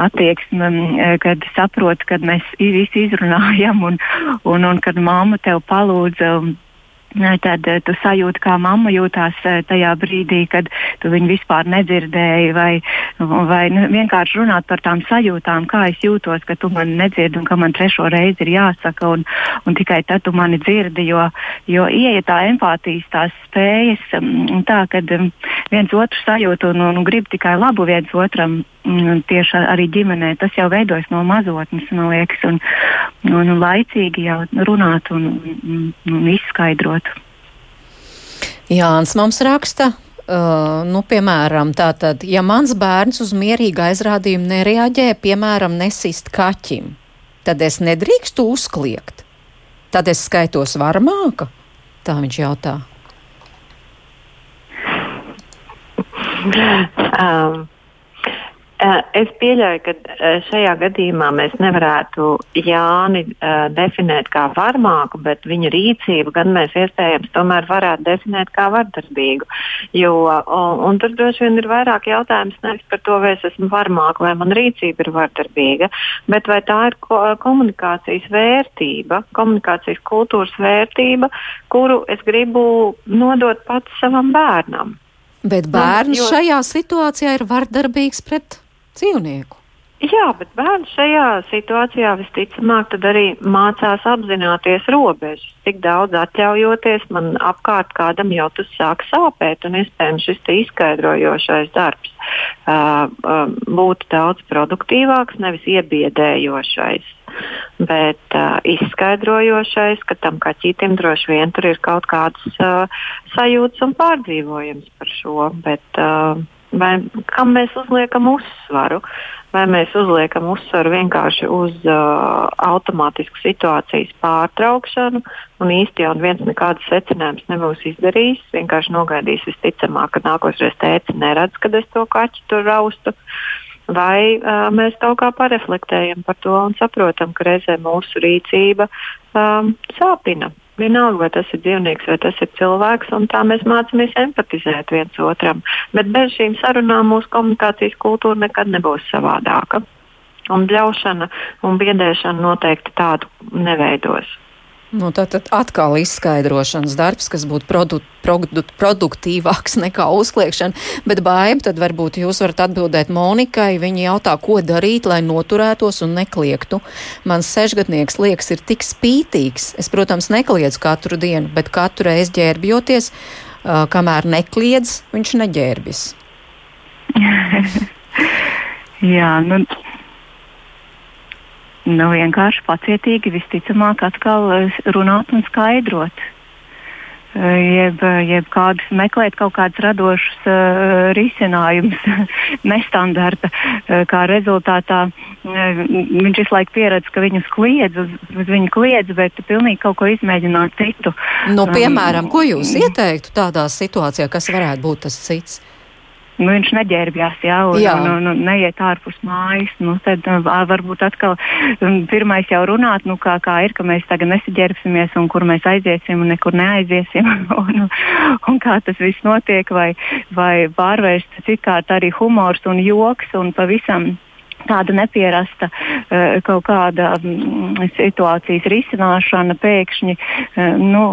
attieksme, um, kad saprot, kad mēs visi izrunājam un, un, un kad mamma tev palūdza. Tad eh, tu sajūti, kā mamma jūtās eh, tajā brīdī, kad tu viņu vispār nedzirdēji, vai, vai nu, vienkārši runāt par tām sajūtām, kā es jūtos, ka tu mani nedzirdi un ka man trešo reizi ir jāsaka, un, un tikai tad tu mani dzirdi, jo, jo ieja tā empātijas tās spējas, mm, tā, kad mm, viens otru sajūt un, un, grib tikai labu viens otram mm, tieši arī ģimenē. Tas jau veidojas no mazotnes, man liekas, un, un laicīgi jau runāt un, un, un izskaidrot. Jānis mums raksta. Uh, nu, piemēram, tātad, ja mans bērns uz mierīgu aizrādījumu nereaģē, piemēram, nesist kaķim, tad es nedrīkstu uzkliegt. Tad es skaitos varmāka? Tā viņš jautā. Um. Eh, es pieļauju, ka eh, šajā gadījumā mēs nevarētu Jāni uh, definēt kā varmāku, bet viņa rīcību gan mēs iespējams tomēr varētu definēt kā vardarbīgu. Jo, un, un tur droši vien ir vairāk jautājums nevis par to, vai es esmu varmāka vai man rīcība ir vardarbīga, bet vai tā ir ko, komunikācijas vērtība, komunikācijas kultūras vērtība, kuru es gribu nodot pats savam bērnam. Bet bērns nu, jo... šajā situācijā ir vardarbīgs pret dzīvnieku. Jā, bet bērns šajā situācijā visticamāk arī mācās apzināties robežas. Cik daudz atļaujoties, man apkārt kādam jau tas sāk sāpēt, un iespējams šis izskaidrojošais darbs uh, uh, būtu daudz produktīvāks, nevis iebiedējošais. Bet uh, izskaidrojošais, ka tam kaķītim droši vien tur ir kaut kādas uh, sajūtas un pārdzīvojums par šo. Bet, uh, vai kam mēs uzliekam uzsvaru. Vai mēs uzliekam uzsvaru vienkārši uz uh, automātisku situācijas pārtraukšanu, un jau viens nekādas secinājumus nebūs izdarījis. Vienkārši nogaidīs visticamāk, ka nākošais tēcis neredz, kad es to kaķi tur raustu. Vai uh, mēs kaut kā pareflektējam par to un saprotam, ka reizē mūsu rīcība um, sāpina Vienalga, vai tas ir dzīvnieks vai tas ir cilvēks, un tā mēs mācāmies empatizēt viens otram. Bet bez šīm sarunām mūsu komunikācijas kultūra nekad nebūs savādāka. Un ļaušana un biedēšana noteikti tādu neveidos. Nu, tā tad atkal izskaidrošanas darbs, kas būtu produ, produ, produktīvāks nekā uzkliekšana. Bet baim, tad varbūt jūs varat atbildēt Monikai. Viņa jautā, ko darīt, lai noturētos un nekliegtu. Mans sešgadnieks liekas ir tik spītīgs. Es, protams, nekliedzu katru dienu, bet katru reizi ģērbjoties, uh, kamēr nekliedz, viņš neģērbjas. Jā, nu, nu, vienkārši pacietīgi, visticamāk, atkal eh, runāt un skaidrot. Eh, jeb, jeb kādus meklēt kaut kādus radošus uh, risinājumus, nestandarta. Uh, kā rezultātā uh, viņš visu laiku pieredz, ka viņus kliedz, uz, uz viņu kliedz, bet pilnīgi kaut ko izmēģināt citu. Nu, piemēram, ko jūs ieteiktu tādā situācijā, kas varētu būt tas cits? Nu, viņš neģērbjās, jā, un. Un, un, un neiet ārpus mājas. Nu, tad varbūt atkal pirmais jau runāt, nu, kā, kā ir, ka mēs tagad nesiģērbsimies un kur mēs aiziesim un nekur neaiziesim. un, un kā tas viss notiek, vai, vai pārvērst citkārt arī humors un joks un pavisam tāda nepierasta uh, kaut kāda um, situācijas risināšana pēkšņi uh, nu,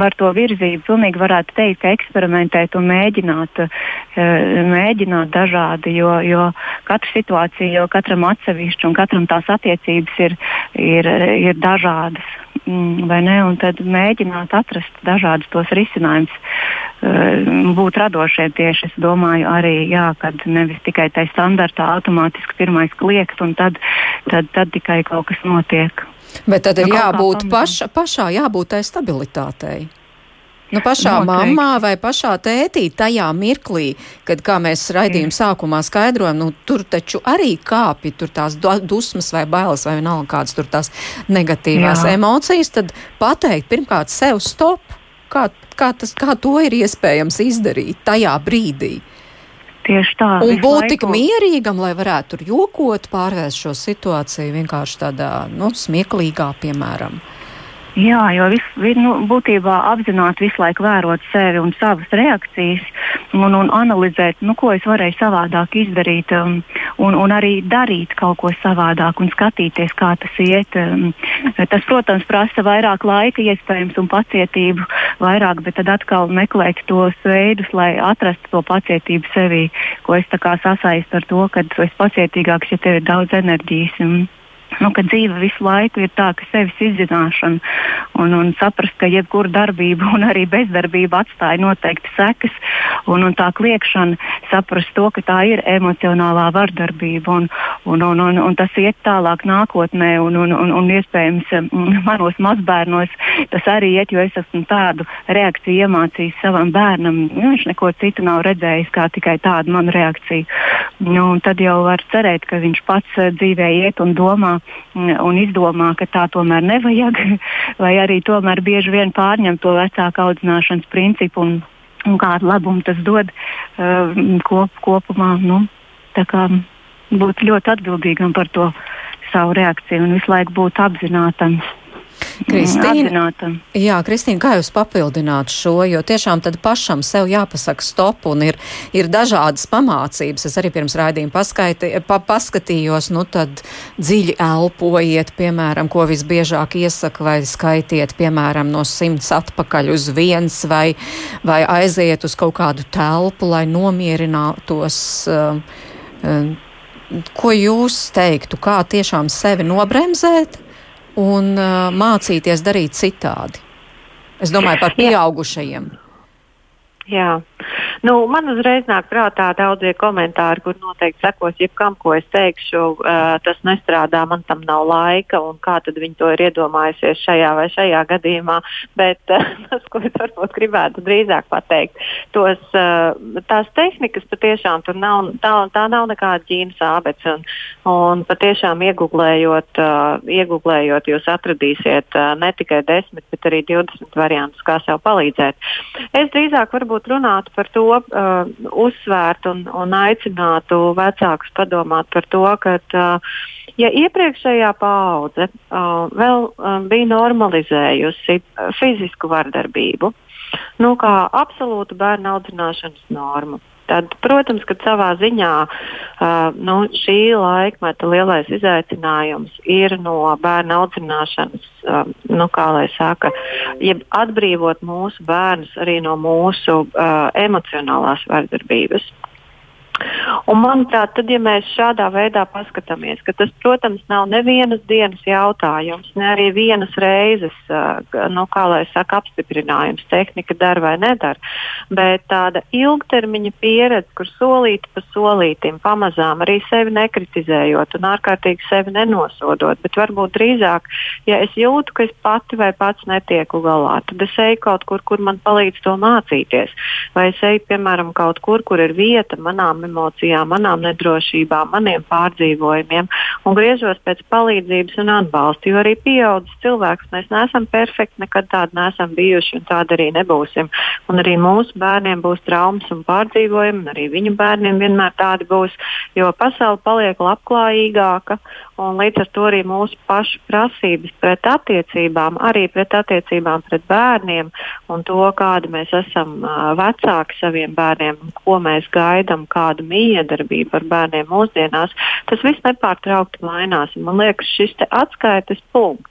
var to virzību pilnīgi varētu teikt, eksperimentēt un mēģināt, uh, mēģināt dažādi, jo, jo katra situācija, jo katram atsevišķi un katram tās attiecības ir, ir, ir dažādas. Mm, vai ne, un tad mēģināt atrast dažādus tos risinājumus, uh, būt radošiem tieši, es domāju, arī, jā, kad nevis tikai tai standartā automātiski pirmais kliegt, un tad, tad, tad tikai kaut kas notiek. Bet tad ir nu, jābūt paša, pašā, jābūt tai stabilitātei. Nu, pašā Noteikti. mammā vai pašā tētī tajā mirklī, kad, kā mēs raidījuma sākumā skaidrojam, nu, tur taču arī kāpj tur tās dusmas vai bailes vai vienalga kādas tur tās negatīvās Jā. emocijas, tad pateikt pirmkārt sev stop. Kā, kā, tas, kā to ir iespējams izdarīt tajā brīdī? Tieši tā. Un būt tik mierīgam, lai varētu tur jokot, pārvērst šo situāciju vienkārši tādā nu, smieklīgā, piemēram. Jā, jo vis, nu, būtībā apzināti visu laiku vērot sevi un savas reakcijas un, un analizēt, nu, ko es varēju savādāk izdarīt um, un, un arī darīt kaut ko savādāk un skatīties, kā tas iet. Um, tas, protams, prasa vairāk laika, iespējams, un pacietību vairāk, bet tad atkal meklēt tos veidus, lai atrastu to pacietību sevī, ko es sasaistu ar to, ka esi pacietīgāks, ja tev ir daudz enerģijas. Un, nu, ka dzīve visu laiku ir tā, ka sevis izzināšana un, un saprast, ka jebkura darbība un arī bezdarbība atstāja noteikti sekas, un, un tā kliekšana saprast to, ka tā ir emocionālā vardarbība, un, un, un, un, un tas iet tālāk nākotnē, un, un, un, un iespējams mm, manos mazbērnos tas arī iet, jo es esmu tādu reakciju iemācījis savam bērnam. Nu, viņš neko citu nav redzējis, kā tikai tādu manu reakciju. Nu, tad jau var cerēt, ka viņš pats eh, dzīvē iet un domā un izdomā, ka tā tomēr nevajag, vai arī tomēr bieži vien pārņem to vecāku audzināšanas principu un, un kādu labumu tas dod uh, kop, kopumā. Nu, būt ļoti atbildīgam par to savu reakciju un visu laiku būt apzinātam. Kristīna, jā, Kristīna, kā jūs papildināt šo, jo tiešām tad pašam sev jāpasaka stop un ir, ir dažādas pamācības. Es arī pirms raidījuma paskaiti, pa, paskatījos, nu tad dziļi elpojiet, piemēram, ko visbiežāk iesaka, vai skaitiet, piemēram, no simts atpakaļ uz viens, vai, vai aiziet uz kaut kādu telpu, lai nomierinātos. Uh, uh, ko jūs teiktu, kā tiešām sevi nobremzēt? Un uh, mācīties darīt citādi. Es domāju par pieaugušajiem. Jā. Nu, man uzreiz nāk prātā daudzie komentāri, kur noteikti sekos jebkam, ko es teikšu, uh, tas nestrādā, man tam nav laika, un kā tad viņi to ir iedomājusies šajā vai šajā gadījumā. Bet uh, tas, ko es varbūt gribētu drīzāk pateikt, tos, uh, tās tehnikas patiešām tur nav, tā, tā nav nekāda ģīnas ābece, un, un patiešām iegublējot, uh, iegublējot jūs atradīsiet uh, ne tikai 10, bet arī 20 variantus, kā sev palīdzēt. Es drīzāk varbūt runātu par to, uh, uzsvērt un, un aicinātu vecākus padomāt par to, ka, uh, ja iepriekšējā paudze uh, vēl uh, bija normalizējusi uh, fizisku vardarbību, nu, kā absolūtu bērnu audzināšanas normu, Tad, protams, ka savā ziņā uh, nu, šī laikmeta lielais izaicinājums ir no bērna audzināšanas, uh, nu, kā lai saka, atbrīvot mūsu bērnus arī no mūsu uh, emocionālās vardarbības. Un, manuprāt, tad, ja mēs šādā veidā paskatāmies, ka tas, protams, nav nevienas dienas jautājums, ne arī vienas reizes, nu, kā lai saka, apstiprinājums, tehnika dara vai nedara, bet tāda ilgtermiņa pieredze, kur solīti pa solītim, pamazām arī sevi nekritizējot un ārkārtīgi sevi nenosodot, bet varbūt drīzāk, ja es jūtu, ka es pati vai pats netieku galā, tad es eju kaut kur, kur man palīdz to mācīties, vai es eju, piemēram, kaut kur, kur ir vieta manām emocijām, manām nedrošībām, maniem pārdzīvojumiem un griežos pēc palīdzības un atbalsta. Jo arī pieaugušs cilvēks mēs neesam perfekti, nekad tādi neesam bijuši un tādi arī nebūsim. Un arī mūsu bērniem būs traumas un pārdzīvojumi, un arī viņu bērniem vienmēr tādi būs, jo pasaule paliek labklājīgāka un līdz ar to arī mūsu pašu prasības pret attiecībām, arī pret attiecībām pret bērniem un to, kāda mēs esam vecāki saviem bērniem, ko mēs gaidām, kādu miedarbību ar bērniem mūsdienās, tas viss nepārtraukti mainās. Man liekas, šis atskaites punkts.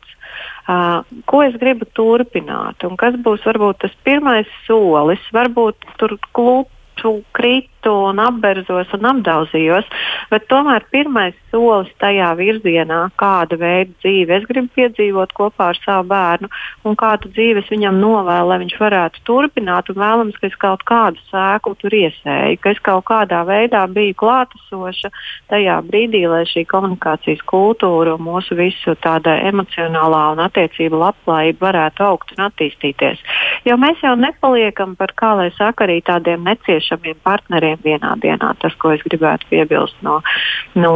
Uh, ko es gribu turpināt, un kas būs varbūt tas pirmais solis, varbūt tur klūp teicu, kritu un apberzos un apdaudzījos, bet tomēr pirmais solis tajā virzienā, kāda veida dzīvi es gribu piedzīvot kopā ar savu bērnu un kādu dzīvi es viņam novēlu, lai viņš varētu turpināt un vēlams, ka es kaut kādu sēklu tur iesēju, ka es kaut kādā veidā biju klātesoša tajā brīdī, lai šī komunikācijas kultūra un mūsu visu tāda emocionālā un attiecība labklājība varētu augt un attīstīties. Jo mēs jau nepaliekam par, kā lai saka, arī tādiem neciešamiem partneriem vienā dienā. Tas, ko es gribētu piebilst no, no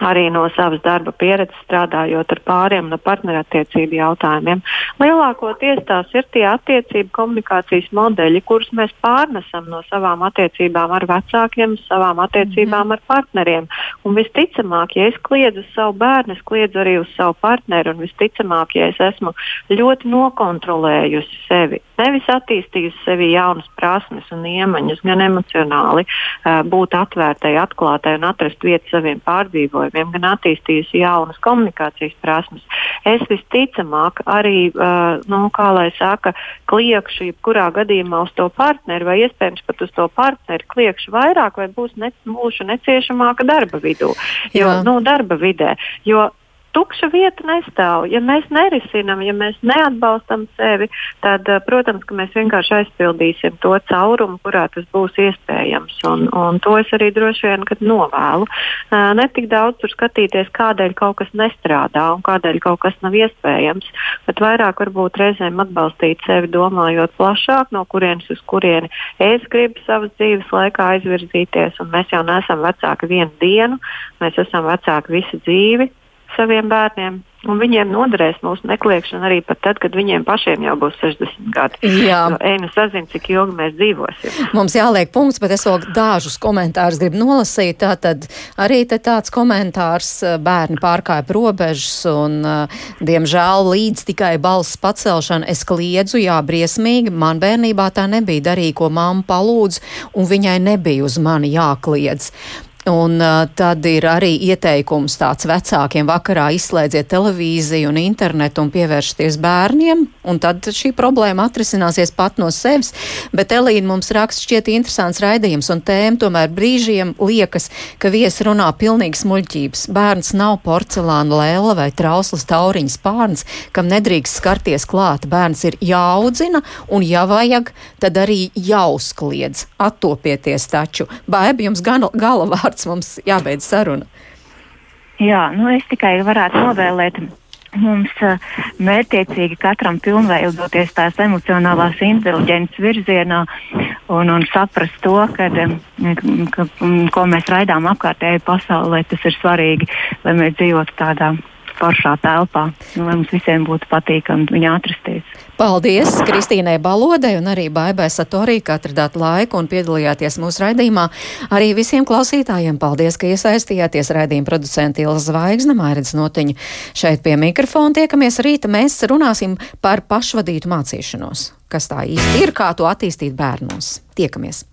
arī no savas darba pieredzes strādājot ar pāriem no partnerattiecību jautājumiem. Lielākoties tās ir tie attiecību komunikācijas modeļi, kurus mēs pārnesam no savām attiecībām ar vecākiem, savām attiecībām mm. ar partneriem. Un visticamāk, ja es kliedzu savu bērnu, es kliedzu arī uz savu partneri, un visticamāk, ja es esmu ļoti nokontrolējusi sevi, nevis attīstījusi sevi jaunas prasmes un iemaņas, gan emocionāli būt atvērtai, atklātai un atrast vietu saviem pārdzīvojumiem jautājumiem, gan attīstījusi jaunas komunikācijas prasmes. Es visticamāk arī, uh, nu, kā lai saka, kliekšu jebkurā gadījumā uz to partneri, vai iespējams pat uz to partneri kliekšu vairāk, vai būs ne, būšu neciešamāka darba vidū, jo, Jā. nu, darba vidē. Jo tukša vieta nestāv. Ja mēs nerisinām, ja mēs neatbalstam sevi, tad, eh, protams, mēs vienkārši aizpildīsim to caurumu, kurā tas būs iespējams. Un, un to es arī droši vien novēlu. Eh, ne tik daudz tur skatīties, kādēļ kaut kas nestrādā un kādēļ kaut kas nav iespējams, bet vairāk varbūt reizēm atbalstīt sevi, domājot plašāk, no kurienes uz kurieni es gribu savas dzīves laikā aizvirzīties. Mēs jau neesam vecāki vienu dienu, mēs esam vecāki visu dzīvi saviem bērniem. Un viņiem noderēs mūsu nekliekšana arī pat tad, kad viņiem pašiem jau būs 60 gadi. Jā, ej, nu sazin, cik ilgi mēs dzīvosim. Mums jāliek punkts, bet es vēl dažus komentārus gribu nolasīt. Tātad arī te tāds komentārs eh, bērni pārkāpa robežas un, uh, diemžēl, līdz tikai balss pacelšana es kliedzu, jā, briesmīgi. Man bērnībā tā nebija darīja, ko mamma palūdz, un viņai nebija uz mani jākliedz. Un uh, tad ir arī ieteikums tāds vecākiem vakarā izslēdziet televīziju un internetu un pievēršties bērniem, un tad šī problēma atrisināsies pat no sevis. Bet Elīna mums raksta šķiet interesants raidījums, un tēma tomēr brīžiem liekas, ka viesi runā pilnīgs muļķības. Bērns nav porcelāna lēla vai trauslas tauriņas pārns, kam nedrīkst skarties klāt. Bērns ir jāaudzina, un ja vajag, tad arī jāuzkliedz. Attopieties taču. Baiba jums gala vārds vārds mums jābeidz saruna. Jā, nu es tikai varētu novēlēt mums uh, mērķiecīgi katram pilnveidoties tās emocionālās inteliģences virzienā un, un saprast to, kad, ka, ko mēs raidām apkārtējai pasaulē, tas ir svarīgi, lai mēs dzīvotu tādā foršā telpā, nu, lai mums visiem būtu patīkami viņu atrasties. Paldies Kristīnai Balodai un arī Baibai Satorī, ka atradāt laiku un piedalījāties mūsu raidījumā. Arī visiem klausītājiem paldies, ka iesaistījāties raidījuma producenti Ilza Zvaigzne, Mairidz Notiņa. Šeit pie mikrofona tiekamies rīta. Mēs runāsim par pašvadītu mācīšanos. Kas tā īsti ir, kā to attīstīt bērnos. Tiekamies!